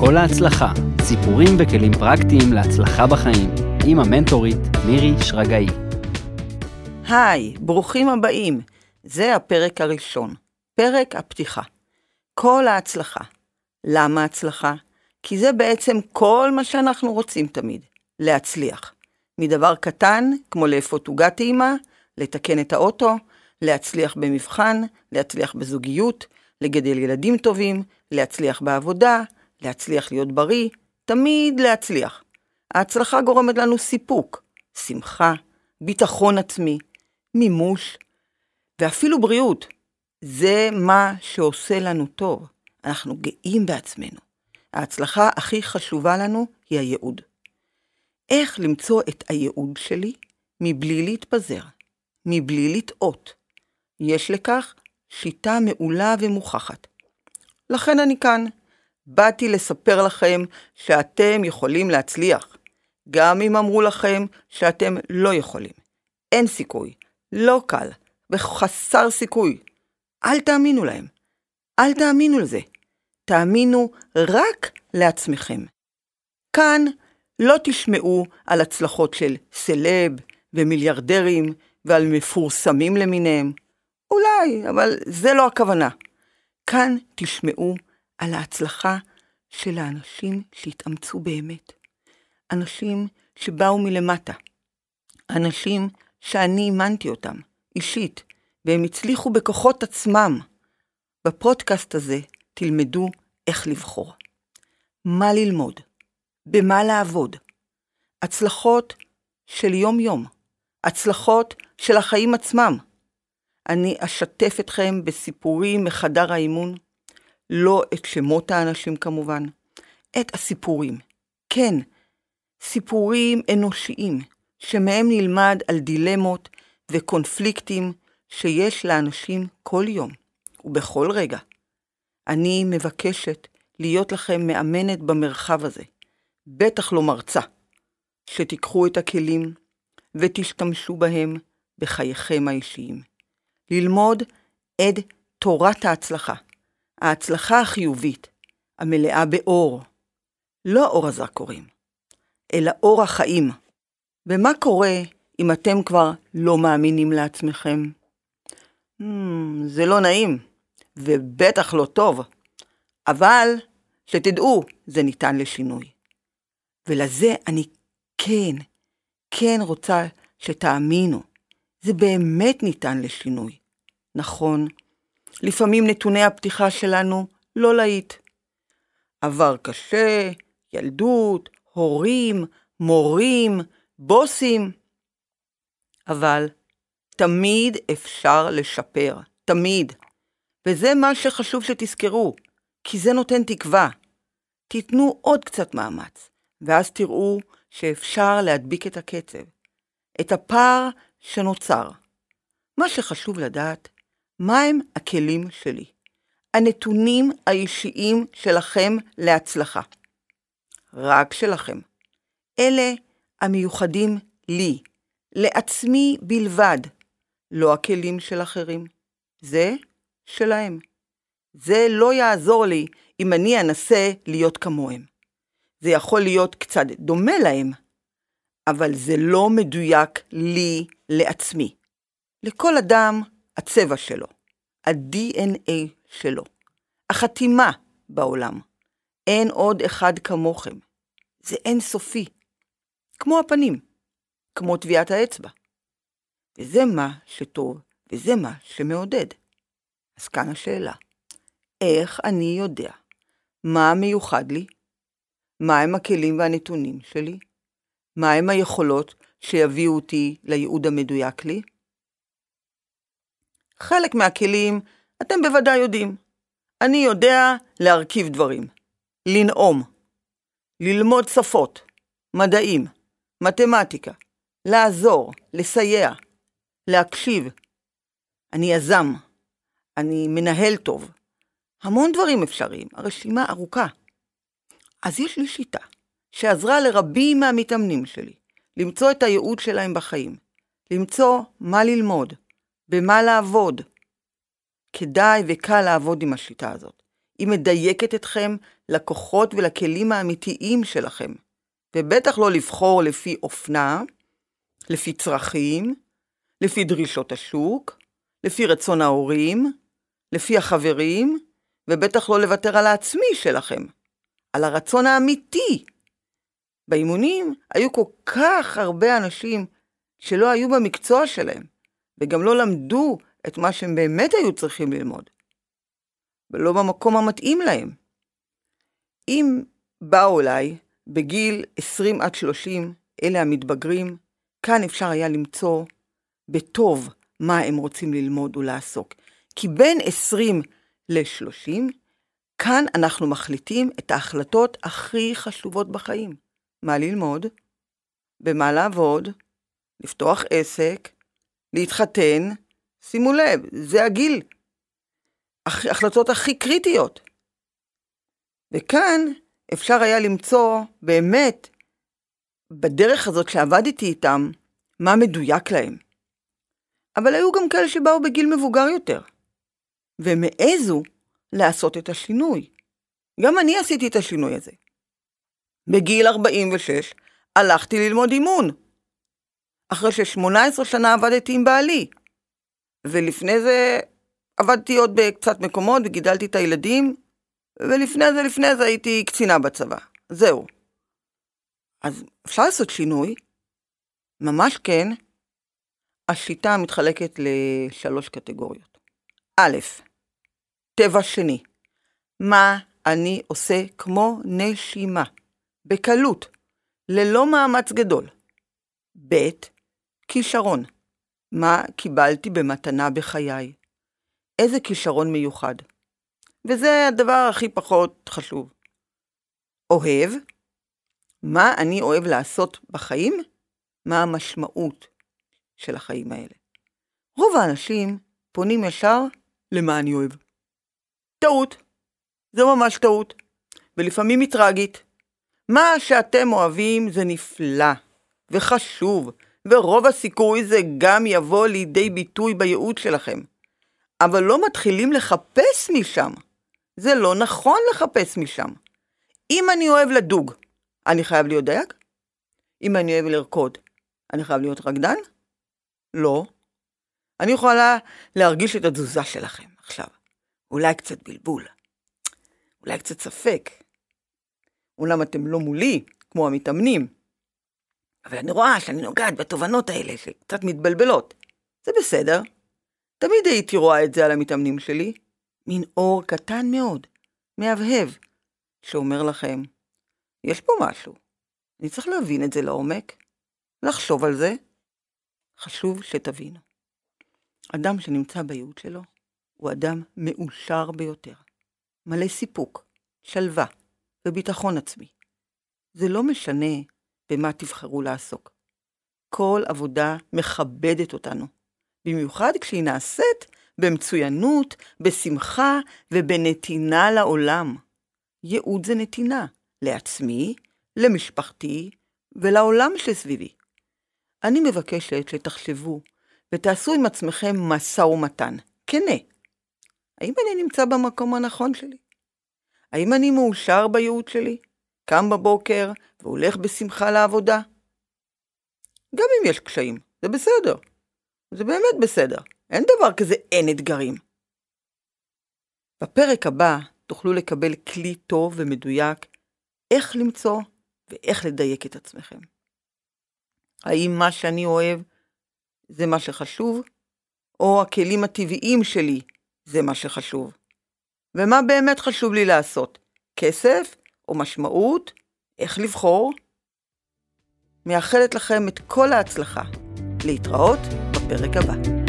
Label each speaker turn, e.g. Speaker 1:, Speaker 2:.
Speaker 1: כל ההצלחה, סיפורים וכלים פרקטיים להצלחה בחיים, עם המנטורית מירי שרגאי.
Speaker 2: היי, ברוכים הבאים. זה הפרק הראשון, פרק הפתיחה. כל ההצלחה. למה הצלחה? כי זה בעצם כל מה שאנחנו רוצים תמיד, להצליח. מדבר קטן, כמו לאפות עוגה טעימה, לתקן את האוטו, להצליח במבחן, להצליח בזוגיות, לגדל ילדים טובים, להצליח בעבודה, להצליח להיות בריא, תמיד להצליח. ההצלחה גורמת לנו סיפוק, שמחה, ביטחון עצמי, מימוש, ואפילו בריאות. זה מה שעושה לנו טוב. אנחנו גאים בעצמנו. ההצלחה הכי חשובה לנו היא הייעוד. איך למצוא את הייעוד שלי מבלי להתפזר, מבלי לטעות. יש לכך שיטה מעולה ומוכחת. לכן אני כאן. באתי לספר לכם שאתם יכולים להצליח, גם אם אמרו לכם שאתם לא יכולים. אין סיכוי, לא קל וחסר סיכוי. אל תאמינו להם. אל תאמינו לזה. תאמינו רק לעצמכם. כאן לא תשמעו על הצלחות של סלב ומיליארדרים ועל מפורסמים למיניהם. אולי, אבל זה לא הכוונה. כאן תשמעו על ההצלחה של האנשים שהתאמצו באמת. אנשים שבאו מלמטה. אנשים שאני אימנתי אותם, אישית, והם הצליחו בכוחות עצמם. בפודקאסט הזה תלמדו איך לבחור. מה ללמוד, במה לעבוד. הצלחות של יום-יום, הצלחות של החיים עצמם. אני אשתף אתכם בסיפורים מחדר האימון, לא את שמות האנשים כמובן, את הסיפורים. כן, סיפורים אנושיים, שמהם נלמד על דילמות וקונפליקטים שיש לאנשים כל יום ובכל רגע. אני מבקשת להיות לכם מאמנת במרחב הזה, בטח לא מרצה, שתיקחו את הכלים ותשתמשו בהם בחייכם האישיים. ללמוד את תורת ההצלחה, ההצלחה החיובית, המלאה באור, לא אור הזרקורים, אלא אור החיים. ומה קורה אם אתם כבר לא מאמינים לעצמכם? Hmm, זה לא נעים, ובטח לא טוב, אבל שתדעו, זה ניתן לשינוי. ולזה אני כן, כן רוצה שתאמינו. זה באמת ניתן לשינוי. נכון, לפעמים נתוני הפתיחה שלנו לא להיט. עבר קשה, ילדות, הורים, מורים, בוסים. אבל תמיד אפשר לשפר, תמיד. וזה מה שחשוב שתזכרו, כי זה נותן תקווה. תיתנו עוד קצת מאמץ, ואז תראו שאפשר להדביק את הקצב, את הפער שנוצר. מה שחשוב לדעת, מהם הכלים שלי, הנתונים האישיים שלכם להצלחה. רק שלכם. אלה המיוחדים לי, לעצמי בלבד, לא הכלים של אחרים. זה שלהם. זה לא יעזור לי אם אני אנסה להיות כמוהם. זה יכול להיות קצת דומה להם, אבל זה לא מדויק לי לעצמי. לכל אדם הצבע שלו, ה-DNA שלו, החתימה בעולם. אין עוד אחד כמוכם. זה אין סופי. כמו הפנים, כמו טביעת האצבע. וזה מה שטוב, וזה מה שמעודד. אז כאן השאלה, איך אני יודע מה מיוחד לי? מהם הכלים והנתונים שלי? מהם היכולות שיביאו אותי לייעוד המדויק לי? חלק מהכלים אתם בוודאי יודעים. אני יודע להרכיב דברים, לנאום, ללמוד שפות, מדעים, מתמטיקה, לעזור, לסייע, להקשיב. אני יזם, אני מנהל טוב. המון דברים אפשריים, הרשימה ארוכה. אז יש לי שיטה שעזרה לרבים מהמתאמנים שלי למצוא את הייעוד שלהם בחיים, למצוא מה ללמוד, במה לעבוד. כדאי וקל לעבוד עם השיטה הזאת. היא מדייקת אתכם לכוחות ולכלים האמיתיים שלכם, ובטח לא לבחור לפי אופנה, לפי צרכים, לפי דרישות השוק, לפי רצון ההורים, לפי החברים, ובטח לא לוותר על העצמי שלכם, על הרצון האמיתי. באימונים היו כל כך הרבה אנשים שלא היו במקצוע שלהם, וגם לא למדו את מה שהם באמת היו צריכים ללמוד, ולא במקום המתאים להם. אם באו אליי בגיל 20 עד 30, אלה המתבגרים, כאן אפשר היה למצוא בטוב מה הם רוצים ללמוד ולעסוק. כי בין 20 ל-30, כאן אנחנו מחליטים את ההחלטות הכי חשובות בחיים. מה ללמוד, במה לעבוד, לפתוח עסק, להתחתן, שימו לב, זה הגיל. ההחלטות הכי קריטיות. וכאן אפשר היה למצוא באמת, בדרך הזאת שעבדתי איתם, מה מדויק להם. אבל היו גם כאלה שבאו בגיל מבוגר יותר, והם העזו לעשות את השינוי. גם אני עשיתי את השינוי הזה. בגיל 46 הלכתי ללמוד אימון. אחרי ש-18 שנה עבדתי עם בעלי. ולפני זה עבדתי עוד בקצת מקומות וגידלתי את הילדים, ולפני זה, לפני זה הייתי קצינה בצבא. זהו. אז אפשר לעשות שינוי? ממש כן. השיטה מתחלקת לשלוש קטגוריות. א', טבע שני, מה אני עושה כמו נשימה, בקלות, ללא מאמץ גדול. ב', כישרון, מה קיבלתי במתנה בחיי? איזה כישרון מיוחד? וזה הדבר הכי פחות חשוב. אוהב, מה אני אוהב לעשות בחיים? מה המשמעות של החיים האלה. רוב האנשים פונים ישר למה אני אוהב. טעות. זו ממש טעות. ולפעמים היא טרגית. מה שאתם אוהבים זה נפלא וחשוב, ורוב הסיכוי זה גם יבוא לידי ביטוי בייעוד שלכם. אבל לא מתחילים לחפש משם. זה לא נכון לחפש משם. אם אני אוהב לדוג, אני חייב להיות דייג? אם אני אוהב לרקוד, אני חייב להיות רקדן? לא. אני יכולה להרגיש את התזוזה שלכם עכשיו. אולי קצת בלבול. אולי קצת ספק. אולם אתם לא מולי, כמו המתאמנים. אבל אני רואה שאני נוגעת בתובנות האלה, שקצת מתבלבלות. זה בסדר. תמיד הייתי רואה את זה על המתאמנים שלי. מין אור קטן מאוד, מהבהב, שאומר לכם, יש פה משהו. אני צריך להבין את זה לעומק, לחשוב על זה. חשוב שתבינו. אדם שנמצא בייעוד שלו הוא אדם מאושר ביותר, מלא סיפוק, שלווה וביטחון עצמי. זה לא משנה במה תבחרו לעסוק. כל עבודה מכבדת אותנו, במיוחד כשהיא נעשית במצוינות, בשמחה ובנתינה לעולם. ייעוד זה נתינה, לעצמי, למשפחתי ולעולם שסביבי. אני מבקשת שתחשבו ותעשו עם עצמכם משא ומתן, כנה. האם אני נמצא במקום הנכון שלי? האם אני מאושר בייעוד שלי? קם בבוקר והולך בשמחה לעבודה? גם אם יש קשיים, זה בסדר. זה באמת בסדר. אין דבר כזה אין אתגרים. בפרק הבא תוכלו לקבל כלי טוב ומדויק איך למצוא ואיך לדייק את עצמכם. האם מה שאני אוהב זה מה שחשוב, או הכלים הטבעיים שלי זה מה שחשוב? ומה באמת חשוב לי לעשות? כסף או משמעות? איך לבחור? מאחלת לכם את כל ההצלחה. להתראות בפרק הבא.